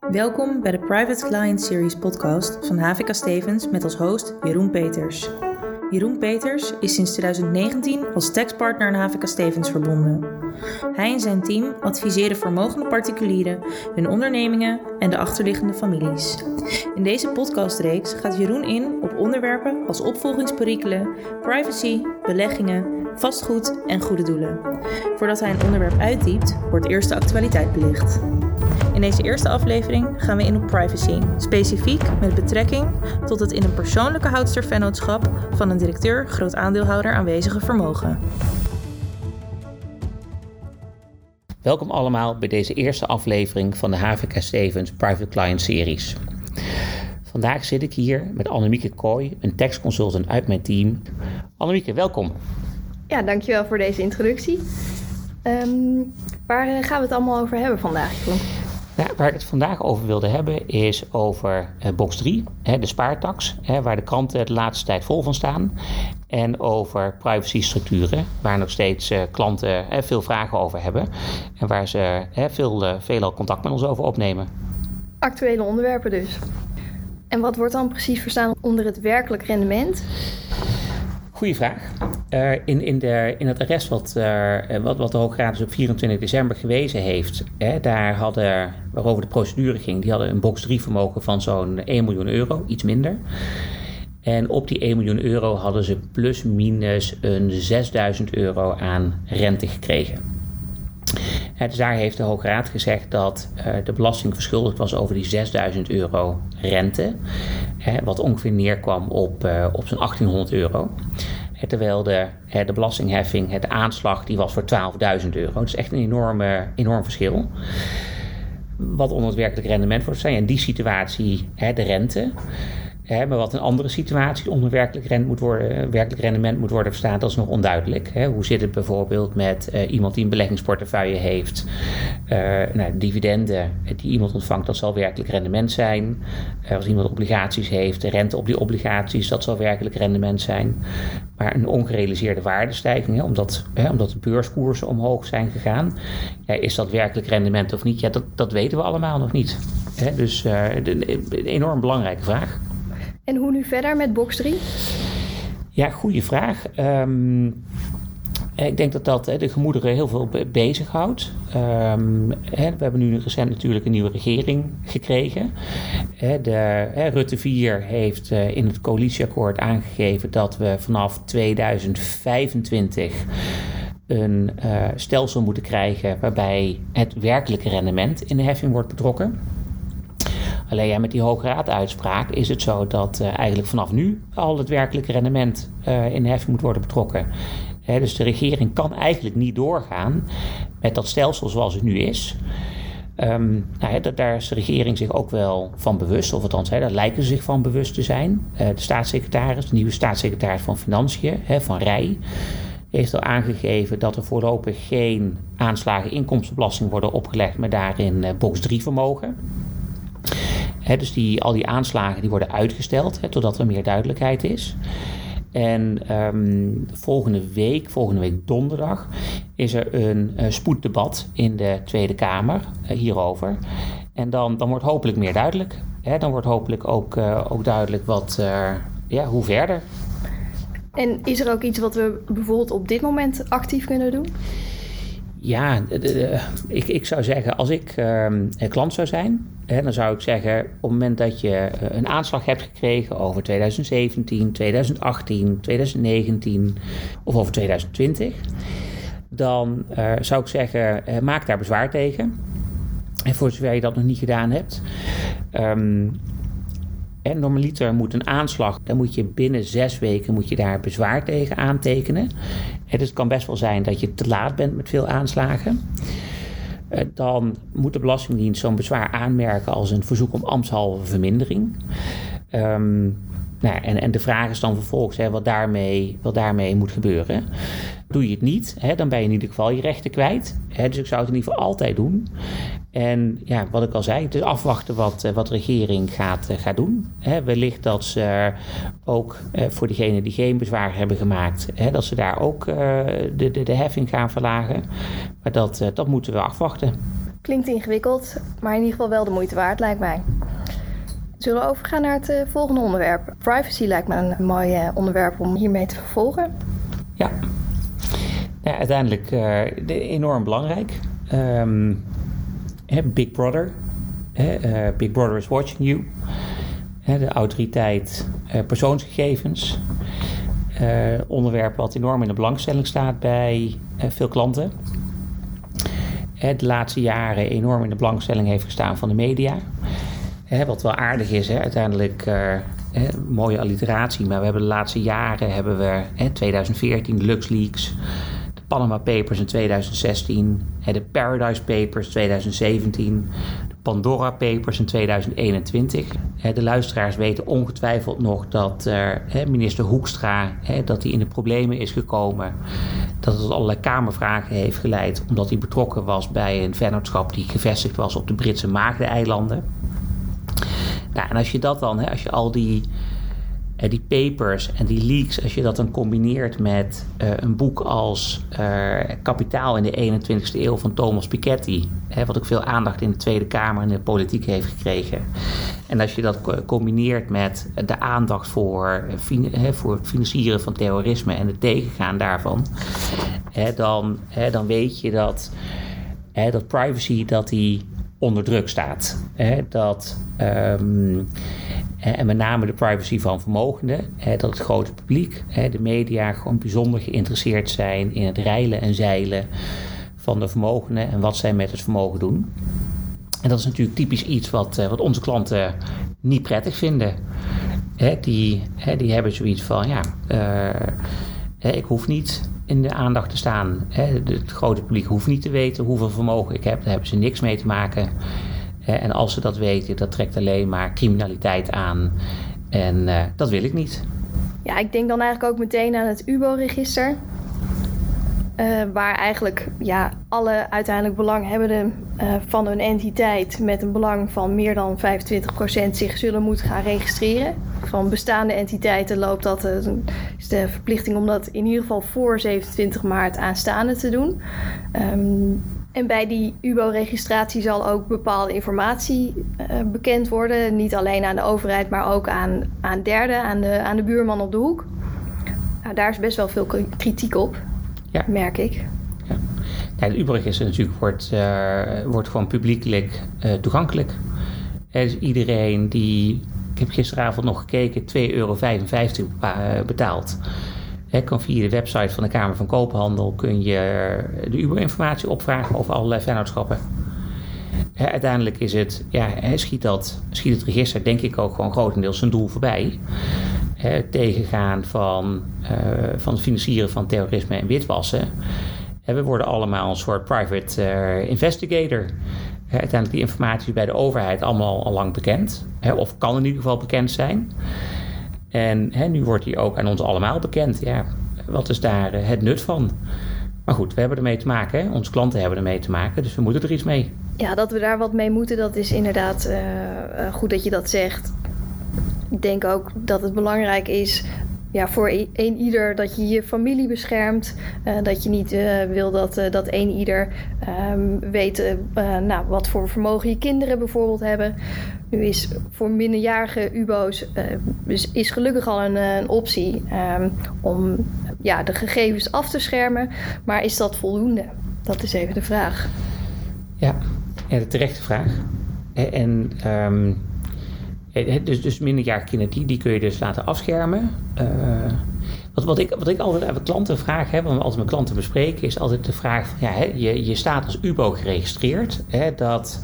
Welkom bij de Private Client Series podcast van HVK Stevens met als host Jeroen Peters. Jeroen Peters is sinds 2019 als taxpartner aan HVK Stevens verbonden. Hij en zijn team adviseren vermogende particulieren, hun ondernemingen en de achterliggende families. In deze podcastreeks gaat Jeroen in op onderwerpen als opvolgingsperikelen, privacy, beleggingen, vastgoed en goede doelen. Voordat hij een onderwerp uitdiept, wordt eerst de actualiteit belicht. In deze eerste aflevering gaan we in op privacy, specifiek met betrekking tot het in een persoonlijke houdstervennootschap van een directeur groot aandeelhouder aanwezige vermogen. Welkom allemaal bij deze eerste aflevering van de HVK Stevens Private Client Series. Vandaag zit ik hier met Annemieke Kooi, een tekstconsultant uit mijn team. Annemieke, welkom. Ja, dankjewel voor deze introductie. Ehm, waar eh, gaan we het allemaal over hebben vandaag, Jeroen? Nou, waar ik het vandaag over wilde hebben is over uh, box 3, hè, de spaartax, hè, waar de kranten de laatste tijd vol van staan. En over privacystructuren, waar nog steeds uh, klanten veel vragen over hebben. En waar ze veel, veelal contact met ons over opnemen. Actuele onderwerpen dus. En wat wordt dan precies verstaan onder het werkelijk rendement? Goeie vraag. Uh, in, in, de, in het arrest wat, uh, wat, wat de Hoge dus op 24 december gewezen heeft, hè, daar hadden, waarover de procedure ging, die hadden een box 3 vermogen van zo'n 1 miljoen euro, iets minder. En op die 1 miljoen euro hadden ze plus minus een 6000 euro aan rente gekregen. Dus daar heeft de Hoge Raad gezegd dat uh, de belasting verschuldigd was over die 6000 euro rente. Wat ongeveer neerkwam op, uh, op zo'n 1800 euro. terwijl de, de belastingheffing, de aanslag, die was voor 12.000 euro. Is echt een enorme, enorm verschil. Wat onder het werkelijk rendement wordt zijn. In die situatie de rente. Hè, maar wat een andere situatie onder werkelijk, moet worden, werkelijk rendement moet worden verstaan, dat is nog onduidelijk. Hè. Hoe zit het bijvoorbeeld met uh, iemand die een beleggingsportefeuille heeft? Uh, nou, dividenden die iemand ontvangt, dat zal werkelijk rendement zijn. Uh, als iemand obligaties heeft, de rente op die obligaties, dat zal werkelijk rendement zijn. Maar een ongerealiseerde waardestijging, omdat, hè, omdat de beurskoersen omhoog zijn gegaan, is dat werkelijk rendement of niet? Ja, dat, dat weten we allemaal nog niet. Hè. Dus een enorm belangrijke vraag. En hoe nu verder met box 3? Ja, goede vraag. Um, ik denk dat dat de gemoederen heel veel bezighoudt. Um, we hebben nu recent natuurlijk een nieuwe regering gekregen. Rutte 4 heeft eh, in het coalitieakkoord aangegeven dat we vanaf 2025 een uh, stelsel moeten krijgen waarbij het werkelijke rendement in de heffing wordt betrokken. Alleen ja, met die Hoge Raad-uitspraak is het zo dat uh, eigenlijk vanaf nu al het werkelijke rendement uh, in de heffing moet worden betrokken. Dus de regering kan eigenlijk niet doorgaan met dat stelsel zoals het nu is. Um, nou, ja, daar is de regering zich ook wel van bewust, of althans, hè, daar lijken ze zich van bewust te zijn. Uh, de staatssecretaris, de nieuwe staatssecretaris van Financiën, hè, van Rij, heeft al aangegeven dat er voorlopig geen aanslagen inkomstenbelasting worden opgelegd, maar daarin box 3 vermogen dus die, al die aanslagen die worden uitgesteld totdat er meer duidelijkheid is. En um, volgende week, volgende week donderdag, is er een uh, spoeddebat in de Tweede Kamer uh, hierover. En dan, dan wordt hopelijk meer duidelijk. Dan wordt hopelijk ook, uh, ook duidelijk wat, ja, hoe verder. En is er ook iets wat we bijvoorbeeld op dit moment actief kunnen doen? Ja, ik, ik zou zeggen, als ik um, klant zou zijn, dan zou ik zeggen, op het moment dat je eh, een aanslag hebt gekregen over 2017, 2018, 2019 of over 2020, dan uh, zou ik zeggen, uh, maak daar bezwaar tegen. En voor zover je dat nog niet gedaan hebt. Um, en normaliter moet een aanslag, dan moet je binnen zes weken moet je daar bezwaar tegen aantekenen. En dus het kan best wel zijn dat je te laat bent met veel aanslagen. Eh, dan moet de Belastingdienst zo'n bezwaar aanmerken als een verzoek om ambtshalve vermindering. Um, nou, en, en de vraag is dan vervolgens hè, wat, daarmee, wat daarmee moet gebeuren. Doe je het niet, hè, dan ben je in ieder geval je rechten kwijt. Hè, dus ik zou het in ieder geval altijd doen. En ja, wat ik al zei, het is afwachten wat, eh, wat de regering gaat, eh, gaat doen. Hè, wellicht dat ze ook eh, voor degenen die geen bezwaar hebben gemaakt, hè, dat ze daar ook de, de, de heffing gaan verlagen. Maar dat, dat moeten we afwachten. Klinkt ingewikkeld, maar in ieder geval wel de moeite waard, lijkt mij. Zullen we overgaan naar het volgende onderwerp? Privacy lijkt me een mooi onderwerp om hiermee te vervolgen. Ja, ja uiteindelijk uh, enorm belangrijk. Um, Big Brother. Big Brother is watching you. de autoriteit persoonsgegevens. onderwerp wat enorm in de belangstelling staat bij veel klanten. de laatste jaren enorm in de belangstelling heeft gestaan van de media. Wat wel aardig is, uiteindelijk mooie alliteratie. Maar we hebben de laatste jaren, hebben we hè, 2014 de LuxLeaks, Panama Papers in 2016, hè, de Paradise Papers 2017, de Pandora Papers in 2021. Hè, de luisteraars weten ongetwijfeld nog dat uh, minister Hoekstra dat hij in de problemen is gekomen. Dat het allerlei kamervragen heeft geleid, omdat hij betrokken was bij een vennootschap die gevestigd was op de Britse Maagdeneilanden. Nou, en als je dat dan, als je al die, eh, die papers en die leaks, als je dat dan combineert met eh, een boek als uh, Kapitaal in de 21ste eeuw van Thomas Piketty, hè, wat ook veel aandacht in de Tweede Kamer en de politiek heeft gekregen. En als je dat combineert met de aandacht voor, hè, voor het financieren van terrorisme en het tegengaan daarvan, hè, dan, dan weet je dat, dat privacy dat die onder druk staat. Hè, dat, um, en met name de privacy van vermogenden, hè, dat het grote publiek, hè, de media, gewoon bijzonder geïnteresseerd zijn in het reilen en zeilen van de vermogenden en wat zij met het vermogen doen. En dat is natuurlijk typisch iets wat, eh, wat onze klanten niet prettig vinden. Hè, die, hè, die hebben zoiets van, ja, uh, ik hoef niet in de aandacht te staan. Het grote publiek hoeft niet te weten hoeveel vermogen ik heb. Daar hebben ze niks mee te maken. En als ze dat weten, dat trekt alleen maar criminaliteit aan. En uh, dat wil ik niet. Ja, ik denk dan eigenlijk ook meteen aan het UBO-register. Uh, waar eigenlijk ja, alle uiteindelijk belanghebbenden uh, van een entiteit met een belang van meer dan 25% zich zullen moeten gaan registreren. Van bestaande entiteiten loopt dat, uh, is de verplichting om dat in ieder geval voor 27 maart aanstaande te doen. Um, en bij die UBO-registratie zal ook bepaalde informatie bekend worden. Niet alleen aan de overheid, maar ook aan, aan derden, aan de, aan de buurman op de hoek. Nou, daar is best wel veel kritiek op. Ja. Merk ik. Ja. Ja, het Uber-register natuurlijk wordt, uh, wordt gewoon publiekelijk uh, toegankelijk. Dus iedereen die, ik heb gisteravond nog gekeken, 2,55 euro betaalt. He, kan via de website van de Kamer van Koophandel kun je de Uber-informatie opvragen over allerlei vennootschappen. uiteindelijk is het, ja, schiet, dat, schiet het register denk ik ook gewoon grotendeels zijn doel voorbij tegengaan van, uh, van financieren van terrorisme en witwassen. we worden allemaal een soort private uh, investigator. uiteindelijk die informatie bij de overheid allemaal al lang bekend. of kan in ieder geval bekend zijn. En nu wordt die ook aan ons allemaal bekend. Ja, wat is daar eh, het nut van? Maar goed, we hebben ermee te maken. Hè? Onze klanten hebben ermee te maken. Dus we moeten er iets mee. Ja, dat we daar wat mee moeten, dat is inderdaad goed dat je dat zegt denk ook dat het belangrijk is ja, voor een ieder dat je je familie beschermt. Uh, dat je niet uh, wil dat, uh, dat een ieder um, weet nou, wat voor vermogen je kinderen bijvoorbeeld hebben. Nu is voor minderjarige UBO's is, gelukkig al een, een optie um, om ja, de gegevens af te schermen. Maar is dat voldoende? Dat is even de vraag. Ja, ja de terechte vraag. En um dus, dus minderjarige kinderen, die, kun je dus laten afschermen. Uh, wat, wat, ik, wat ik altijd aan mijn klanten vraag, hè, want als mijn klanten bespreken, is altijd de vraag: van, ja, hè, je, je staat als UBO geregistreerd. Hè, dat,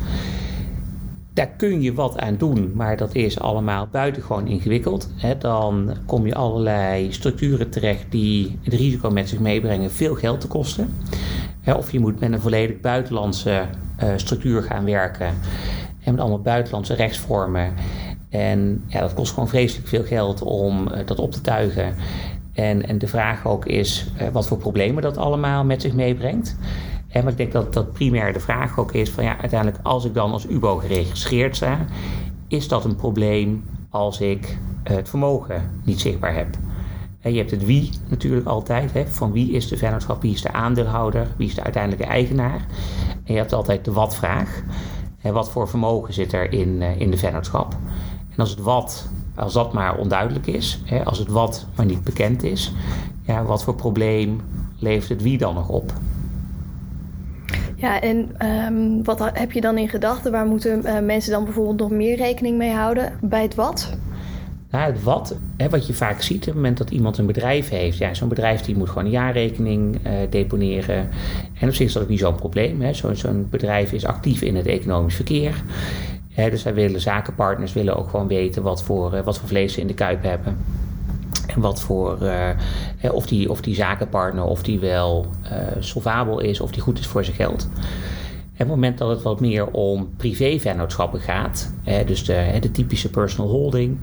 daar kun je wat aan doen, maar dat is allemaal buitengewoon ingewikkeld. Hè. Dan kom je allerlei structuren terecht die het risico met zich meebrengen veel geld te kosten. Hè, of je moet met een volledig buitenlandse uh, structuur gaan werken. En met allemaal buitenlandse rechtsvormen. En ja, dat kost gewoon vreselijk veel geld om uh, dat op te tuigen. En, en de vraag ook is uh, wat voor problemen dat allemaal met zich meebrengt. En maar ik denk dat dat primair de vraag ook is van ja, uiteindelijk als ik dan als UBO geregistreerd sta, is dat een probleem als ik het vermogen niet zichtbaar heb? je hebt het wie natuurlijk altijd. Hè, van wie is de vennootschap, wie is de aandeelhouder, wie is de uiteindelijke eigenaar. En je hebt altijd de wat-vraag. Wat voor vermogen zit er in, in de vennootschap? En als het wat, als dat maar onduidelijk is, hè, als het wat maar niet bekend is, ja, wat voor probleem levert het wie dan nog op? Ja, en um, wat heb je dan in gedachten? Waar moeten uh, mensen dan bijvoorbeeld nog meer rekening mee houden bij het wat? Nou, het wat, hè, wat je vaak ziet op het moment dat iemand een bedrijf heeft. Ja, zo'n bedrijf die moet gewoon een jaarrekening uh, deponeren. En op zich is dat ook niet zo'n probleem. Zo'n zo bedrijf is actief in het economisch verkeer. Dus wij willen zakenpartners willen ook gewoon weten wat voor, uh, wat voor vlees ze in de kuip hebben. En wat voor, uh, of, die, of die zakenpartner, of die wel uh, solvabel is, of die goed is voor zijn geld. En op het moment dat het wat meer om privé-vennootschappen gaat, dus de, de, typische personal holding,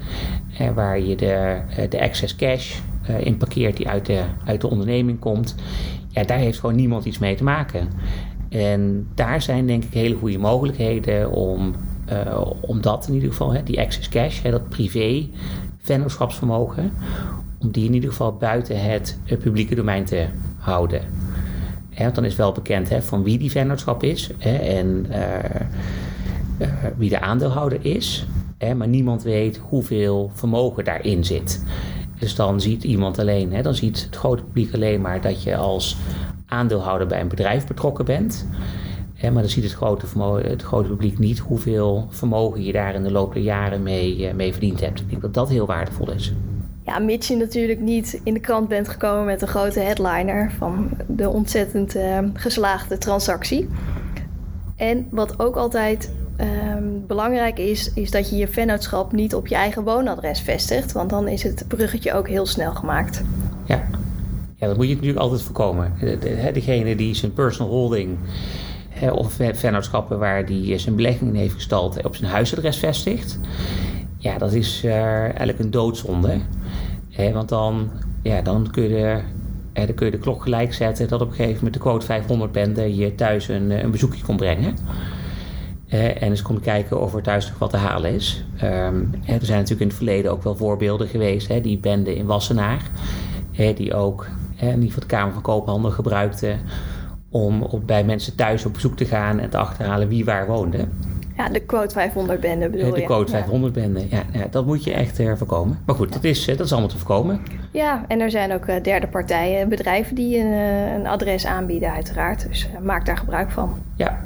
waar je de, de excess cash in parkeert die uit de, uit de onderneming komt, ja, daar heeft gewoon niemand iets mee te maken. En daar zijn denk ik hele goede mogelijkheden om, uh, om dat in ieder geval, hè, die excess cash, hè, dat privé vennootschapsvermogen, om die in ieder geval buiten het, publieke domein te houden. want dan is wel bekend hè, van wie die vennootschap is hè, en uh, wie de aandeelhouder is. Hè, maar niemand weet hoeveel vermogen daarin zit. Dus dan ziet iemand alleen, hè, dan ziet het grote publiek alleen maar dat je als aandeelhouder bij een bedrijf betrokken bent. Hè, maar dan ziet het grote, het grote publiek niet hoeveel vermogen je daar in de loop der jaren mee, uh, mee verdiend hebt. Ik denk dat dat heel waardevol is. Ja, mits je natuurlijk niet in de krant bent gekomen met een grote headliner van de ontzettend uh, geslaagde transactie. En wat ook altijd uh, belangrijk is, is dat je je vennootschap niet op je eigen woonadres vestigt. Want dan is het bruggetje ook heel snel gemaakt. Ja, ja dat moet je natuurlijk altijd voorkomen. degene die zijn personal holding of vennootschappen waar die zijn belegging in heeft gestald op zijn huisadres vestigt. Ja, dat is uh, eigenlijk een doodzonde. want dan, ja, dan, kun je de, dan kun je de klok gelijk zetten dat op een gegeven moment de quote 500 bende je thuis een, een bezoekje komt brengen. en eens komt kijken of er thuis nog wat te halen is. Um, er zijn natuurlijk in het verleden ook wel voorbeelden geweest. Hè, die bende in Wassenaar, die ook in ieder geval de Kamer van Koophandel gebruikte om op, bij mensen thuis op bezoek te gaan en te achterhalen wie waar woonde. Ja, de quote 500 bende bedoel je? De quote 500 bende, ja, ja, dat moet je echt uh, voorkomen. Maar goed, dat is, dat is allemaal te voorkomen. Ja, en er zijn ook uh, derde partijen, bedrijven die een, een adres aanbieden uiteraard. Dus maak daar gebruik van. Ja,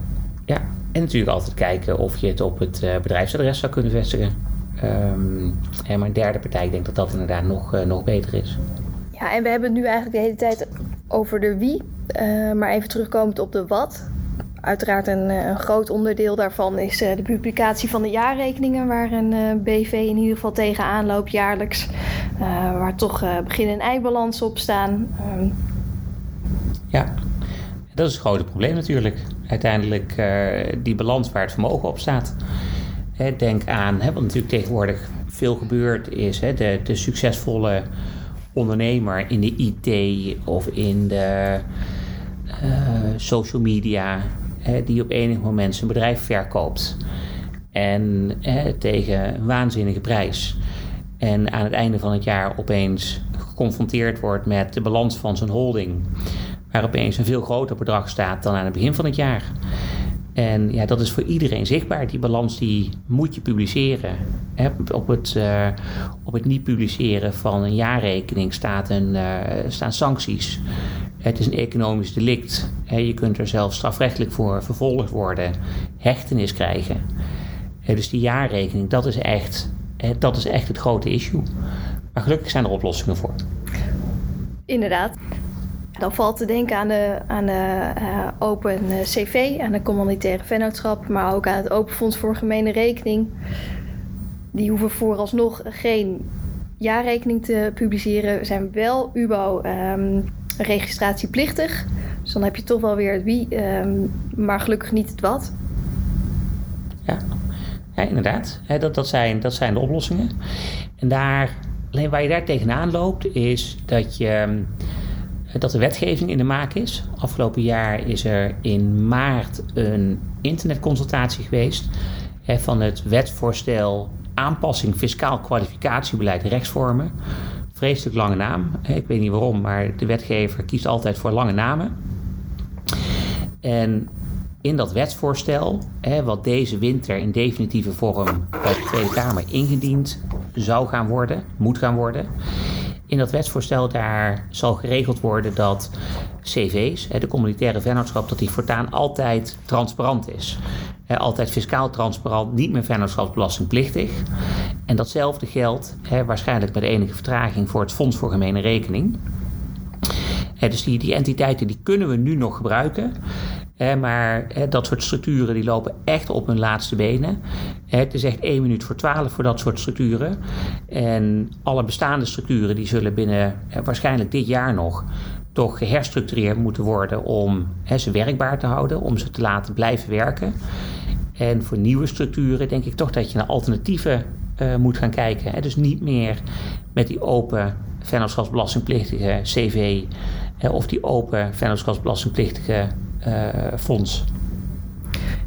ja, en natuurlijk altijd kijken of je het op het bedrijfsadres zou kunnen vestigen. Um, en maar een derde partij, ik denk dat dat inderdaad nog, nog beter is. Ja, en we hebben het nu eigenlijk de hele tijd over de wie. Uh, maar even terugkomend op de wat. Uiteraard een, eh, een, groot onderdeel daarvan is uh, de publicatie van de jaarrekeningen, waar een BV in ieder geval tegenaan loopt jaarlijks. waar toch begin- en eibalans op staan. Um... Ja, dat is het grote probleem natuurlijk. Uiteindelijk die balans waar het vermogen op staat. denk aan, hè, wat natuurlijk tegenwoordig veel gebeurt, is hè, de, de succesvolle ondernemer in de IT of in de uh, social media, hè, die op enig moment zijn bedrijf verkoopt. En hè, tegen een waanzinnige prijs. En aan het einde van het jaar opeens geconfronteerd wordt met de balans van zijn holding. Waar opeens een veel groter bedrag staat dan aan het begin van het jaar. En ja, dat is voor iedereen zichtbaar. Die balans die moet je publiceren. op, het, uh, op het niet publiceren van een jaarrekening staat uh, staan sancties. Het is een economisch delict. je kunt er zelfs strafrechtelijk voor vervolgd worden, hechtenis krijgen. dus die jaarrekening, dat is, echt, dat is echt het grote issue. Maar gelukkig zijn er oplossingen voor. Inderdaad. Dan valt te denken aan de, aan de uh, Open eh, CV, aan de communitaire vennootschap, maar ook aan het Open Fonds voor Gemene Rekening. Die hoeven vooralsnog geen jaarrekening te publiceren, zijn wel UBO um, registratieplichtig. Dus dan heb je toch wel weer het wie, um, maar gelukkig niet het wat. Ja, ja inderdaad. dat, dat, zijn, dat zijn de oplossingen. En daar, alleen waar je daar tegenaan loopt, is dat je ehm, dat er wetgeving in de maak is. Afgelopen jaar is er in maart een internetconsultatie geweest van het wetsvoorstel aanpassing fiscaal kwalificatiebeleid rechtsvormen. vreselijk lange naam. Ik weet niet waarom, maar de wetgever kiest altijd voor lange namen. En in dat wetsvoorstel, wat deze winter in definitieve vorm bij de Tweede Kamer ingediend zou gaan worden, moet gaan worden. In dat wetsvoorstel daar zal geregeld worden dat CV's, de communitaire vennootschap, dat die voortaan altijd transparant is. Altijd fiscaal transparant, niet meer vennootschapsbelastingplichtig. En datzelfde geldt waarschijnlijk met enige vertraging voor het Fonds voor Gemene Rekening. dus die, die entiteiten die kunnen we nu nog gebruiken maar dat soort structuren die lopen echt op hun laatste benen. het is echt één minuut voor twaalf voor dat soort structuren. En alle bestaande structuren die zullen binnen waarschijnlijk dit jaar nog toch geherstructureerd moeten worden om ze werkbaar te houden, om ze te laten blijven werken. En voor nieuwe structuren denk ik toch dat je naar alternatieven uh, moet gaan kijken. Dus niet meer met die open vennootschapsbelastingplichtige CV of die open vennootschapsbelastingplichtige fonds?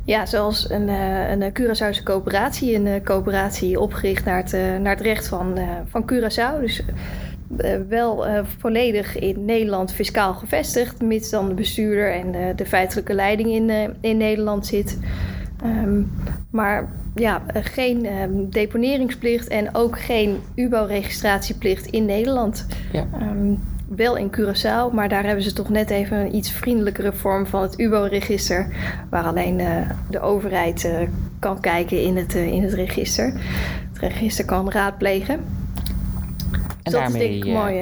Ja, zoals een, uh, een Curaçaose coöperatie. Een uh, coöperatie opgericht naar het, naar het recht van, van Curaçao. Dus wel volledig in Nederland fiscaal gevestigd. Mits dan de bestuurder en de, de feitelijke leiding in, in Nederland zit. Um, maar ja, geen um, deponeringsplicht en ook geen UBO-registratieplicht in Nederland. Ja. Um, wel in Curaçao, maar daar hebben ze toch net even een iets vriendelijkere vorm van het UBO-register, waar alleen uh, de overheid uh, kan kijken in het, uh, in het register. Het register kan raadplegen. En dat daarmee, is denk ik mooi.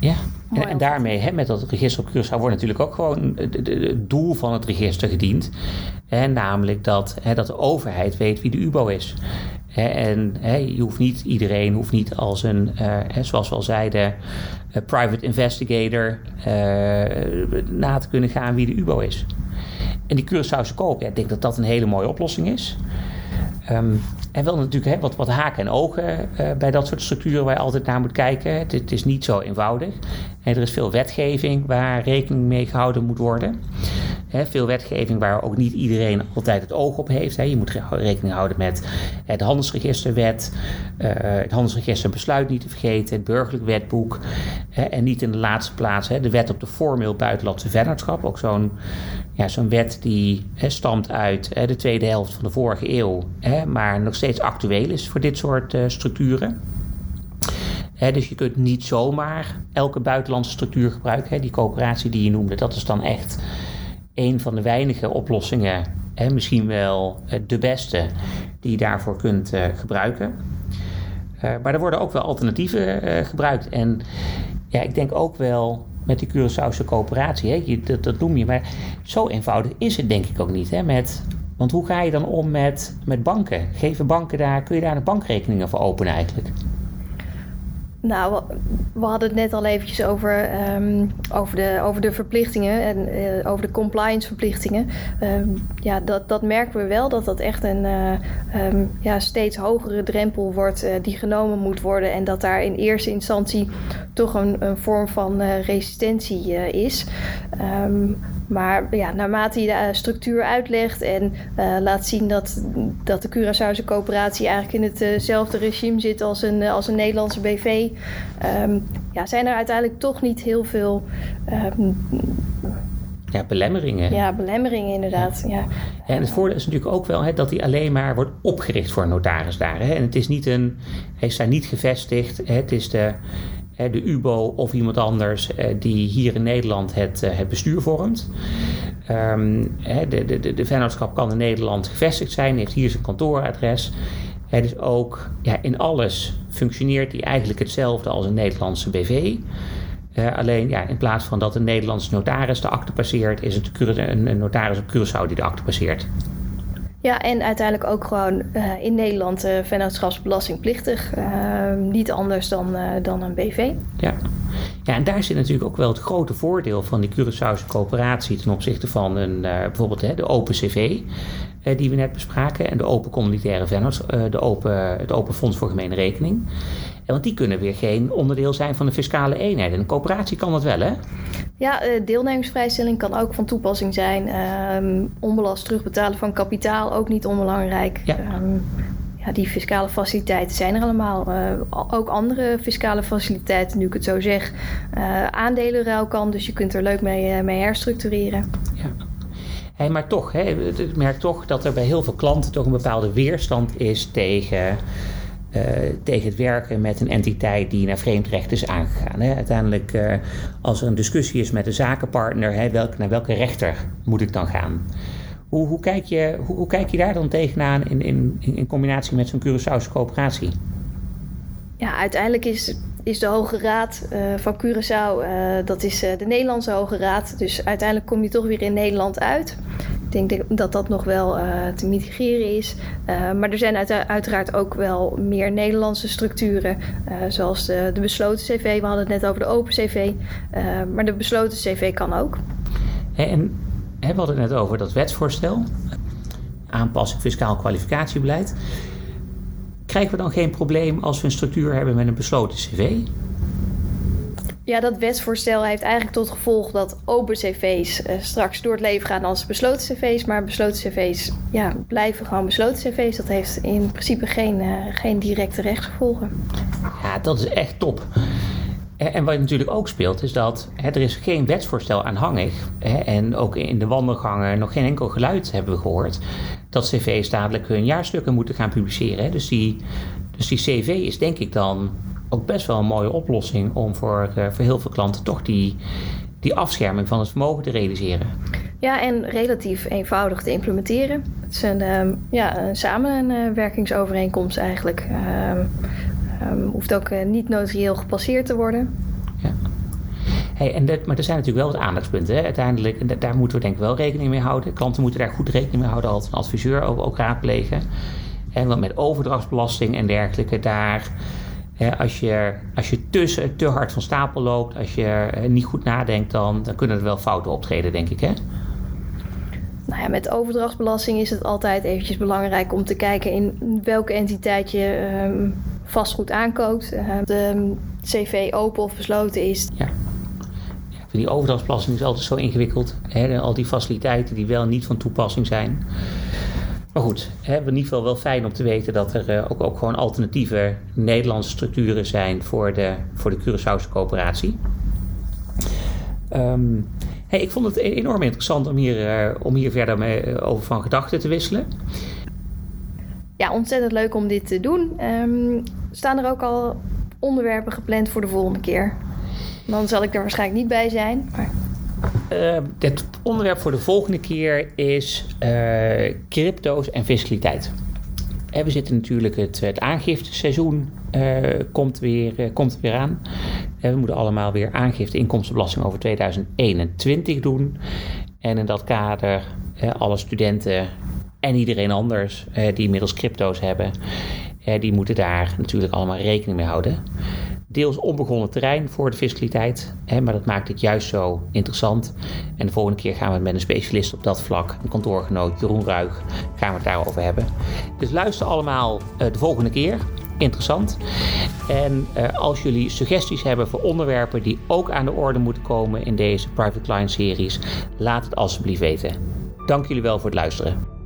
ja. En, en, daarmee, hè, met dat register op Curaçao, wordt natuurlijk ook gewoon het doel van het register gediend. Hè, namelijk dat, hè, dat de overheid weet wie de UBO is en je hoeft niet, iedereen hoeft niet als een, uh, zoals we al zeiden, private investigator uh, na te kunnen gaan wie de UBO is. En die Curaçaose koop, ja, ik denk dat dat een hele mooie oplossing is. Um, en wel natuurlijk wat, wat haken en ogen bij dat soort structuren waar je altijd naar moet kijken. Het, het is niet zo eenvoudig. En er is veel wetgeving waar rekening mee gehouden moet worden. Veel wetgeving waar ook niet iedereen altijd het oog op heeft. Je moet rekening houden met het handelsregisterwet, uh, het handelsregisterbesluit niet te vergeten, het burgerlijk wetboek. En niet in de laatste plaats de wet op de formeel buitenlandse vennootschap. Ook zo'n ja, wet die stamt uit de tweede helft van de vorige eeuw, maar nog steeds actueel is voor dit soort uh, structuren. dus je kunt niet zomaar elke buitenlandse structuur gebruiken. die coöperatie die je noemde, dat is dan echt een van de weinige oplossingen, hè, misschien wel eh, de beste, die je daarvoor kunt uh, gebruiken. Uh, maar er worden ook wel alternatieven gebruikt. En ja, ik denk ook wel met die Curaçaose coöperatie, hè, dat, noem je, maar zo eenvoudig is het denk ik ook niet. Hè, met, want hoe ga je dan om met, met banken? Geven banken daar, kun je daar een bankrekeningen voor openen eigenlijk? Nou, we hadden het net al eventjes over, um, over, de, over de verplichtingen en uh, over de compliance verplichtingen. Um, ja, dat, dat merken we wel, dat dat echt een uh, um, ja, steeds hogere drempel wordt uh, die genomen moet worden. En dat daar in eerste instantie toch een, een vorm van resistentie is. Maar ja, naarmate je de eh, structuur uitlegt en uh, laat zien dat, dat de Curaçaose coöperatie eigenlijk in hetzelfde regime zit als een, als een Nederlandse BV, um, ja, zijn er uiteindelijk toch niet heel veel. Um, ja, belemmeringen. Ja, belemmeringen inderdaad. Ja. ja. en het voordeel is natuurlijk ook wel hè, dat hij alleen maar wordt opgericht voor een notaris daar. Hè. En het is niet een, hij is daar niet gevestigd. Hè. Het is de, de UBO of iemand anders eh, die hier in Nederland het, eh, het bestuur vormt. Um, de, de, de vennootschap kan in Nederland gevestigd zijn, heeft hier zijn kantooradres. Het is ook ja, in alles functioneert hij eigenlijk hetzelfde als een Nederlandse BV. Uh, alleen ja, in plaats van dat een Nederlandse notaris de akte passeert, is het een, een notaris op Curaçao die de akte passeert. Ja, en uiteindelijk ook gewoon uh, in Nederland uh, vennootschapsbelastingplichtig. Uh, niet anders dan, dan een BV. Ja. ja, en daar zit natuurlijk ook wel het grote voordeel van die Curaçaose coöperatie ten opzichte van een, bijvoorbeeld hè, de Open CV. die we net bespraken en de open communitaire vennootschap, de open, het open fonds voor gemene rekening. Want die kunnen weer geen onderdeel zijn van de fiscale eenheid. En een coöperatie kan dat wel, hè? Ja, eh, deelnemingsvrijstelling kan ook van toepassing zijn. Um, onbelast terugbetalen van kapitaal ook niet onbelangrijk. Ja. Um, ja, die fiscale faciliteiten zijn er allemaal. ook andere fiscale faciliteiten, nu ik het zo zeg. aandelenruil kan, dus je kunt er leuk mee, mee herstructureren. Ja. Hey, maar toch, hè, ik merk toch dat er bij heel veel klanten toch een bepaalde weerstand is tegen uh, tegen het werken met een entiteit die naar vreemdrecht is aangegaan. Hè. Uiteindelijk, uh, als er een discussie is met een zakenpartner, hè, naar welke rechter moet ik dan gaan? Hoe, hoe, kijk, je, hoe, hoe kijk je daar dan tegenaan in, in, in combinatie met zo'n Curaçaose coöperatie? Ja, uiteindelijk is, is de Hoge Raad uh, van Curaçao, dat is de Nederlandse Hoge Raad. Dus uiteindelijk kom je toch weer in Nederland uit. Ik denk dat dat nog wel uh, te mitigeren is. Uh, maar er zijn uiteraard ook wel meer Nederlandse structuren, uh, zoals de, de, besloten CV. We hadden het net over de open CV, maar de besloten CV kan ook. En we hadden het net over dat wetsvoorstel, aanpassing fiscaal kwalificatiebeleid. Krijgen we dan geen probleem als we een structuur hebben met een besloten CV? Ja, dat wetsvoorstel heeft eigenlijk tot gevolg dat open cv's uh, straks door het leven gaan als besloten cv's. Maar besloten cv's ja, blijven gewoon besloten cv's. Dat heeft in principe geen, uh, geen directe rechtsgevolgen. Ja, dat is echt top. En wat natuurlijk ook speelt, is dat hè, er is geen wetsvoorstel aanhangig. Hè, en ook in de wandelgangen nog geen enkel geluid hebben we gehoord. Dat cv's dadelijk hun jaarstukken moeten gaan publiceren. Dus, die, dus die cv is denk ik dan ook best wel een mooie oplossing om voor, uh, voor heel veel klanten toch die, die afscherming van het vermogen te realiseren. Ja, en relatief eenvoudig te implementeren. Het is een, uh, ja, een samenwerkingsovereenkomst eigenlijk. Uh, um, hoeft ook uh, niet notarieel gepasseerd te worden. Ja. Hey, en dat, maar er zijn natuurlijk wel wat aandachtspunten. Hè? Uiteindelijk, daar moeten we denk ik wel rekening mee houden. Klanten moeten daar goed rekening mee houden als een adviseur ook, ook raadplegen. En want met overdrachtsbelasting en dergelijke, daar als, je, als je tussen te hard van stapel loopt, als je niet goed nadenkt, dan, dan kunnen er wel fouten optreden, denk ik. Hè? Nou ja, met overdrachtsbelasting is het altijd eventjes belangrijk om te kijken in welke entiteit je um, vastgoed aankoopt. Uh, de CV open of besloten is. Ja. ja die overdrachtsbelasting is altijd zo ingewikkeld. Hè? Al die faciliteiten die wel niet van toepassing zijn. Maar goed, hè, in ieder geval wel fijn om te weten dat er uh, ook, ook gewoon alternatieve Nederlandse structuren zijn voor de, voor de Curaçaose coöperatie. Um, hey, ik vond het e-, enorm interessant om hier, uh, om hier verder mee, uh, over van gedachten te wisselen. Ja, ontzettend leuk om dit te doen. Um, staan er ook al onderwerpen gepland voor de volgende keer? Dan zal ik er waarschijnlijk niet bij zijn. Maar... Het onderwerp voor de volgende keer is uh, crypto's en fiscaliteit. En we zitten natuurlijk, het, het aangifteseizoen uh, komt, weer, komt weer aan. We moeten allemaal weer aangifte inkomstenbelasting over 2021 doen. En in dat kader alle studenten en iedereen anders die inmiddels crypto's hebben, die moeten daar natuurlijk allemaal rekening mee houden deels onbegonnen terrein voor de fiscaliteit. Hè, maar dat maakt het juist zo interessant. En de volgende keer gaan we met een specialist op dat vlak, een kantoorgenoot Jeroen Ruig, gaan we het daarover hebben. Dus luister allemaal uh, de volgende keer. Interessant. En uh, als jullie suggesties hebben voor onderwerpen die ook aan de orde moeten komen in deze Private Client series, laat het alsjeblieft weten. Dank jullie wel voor het luisteren.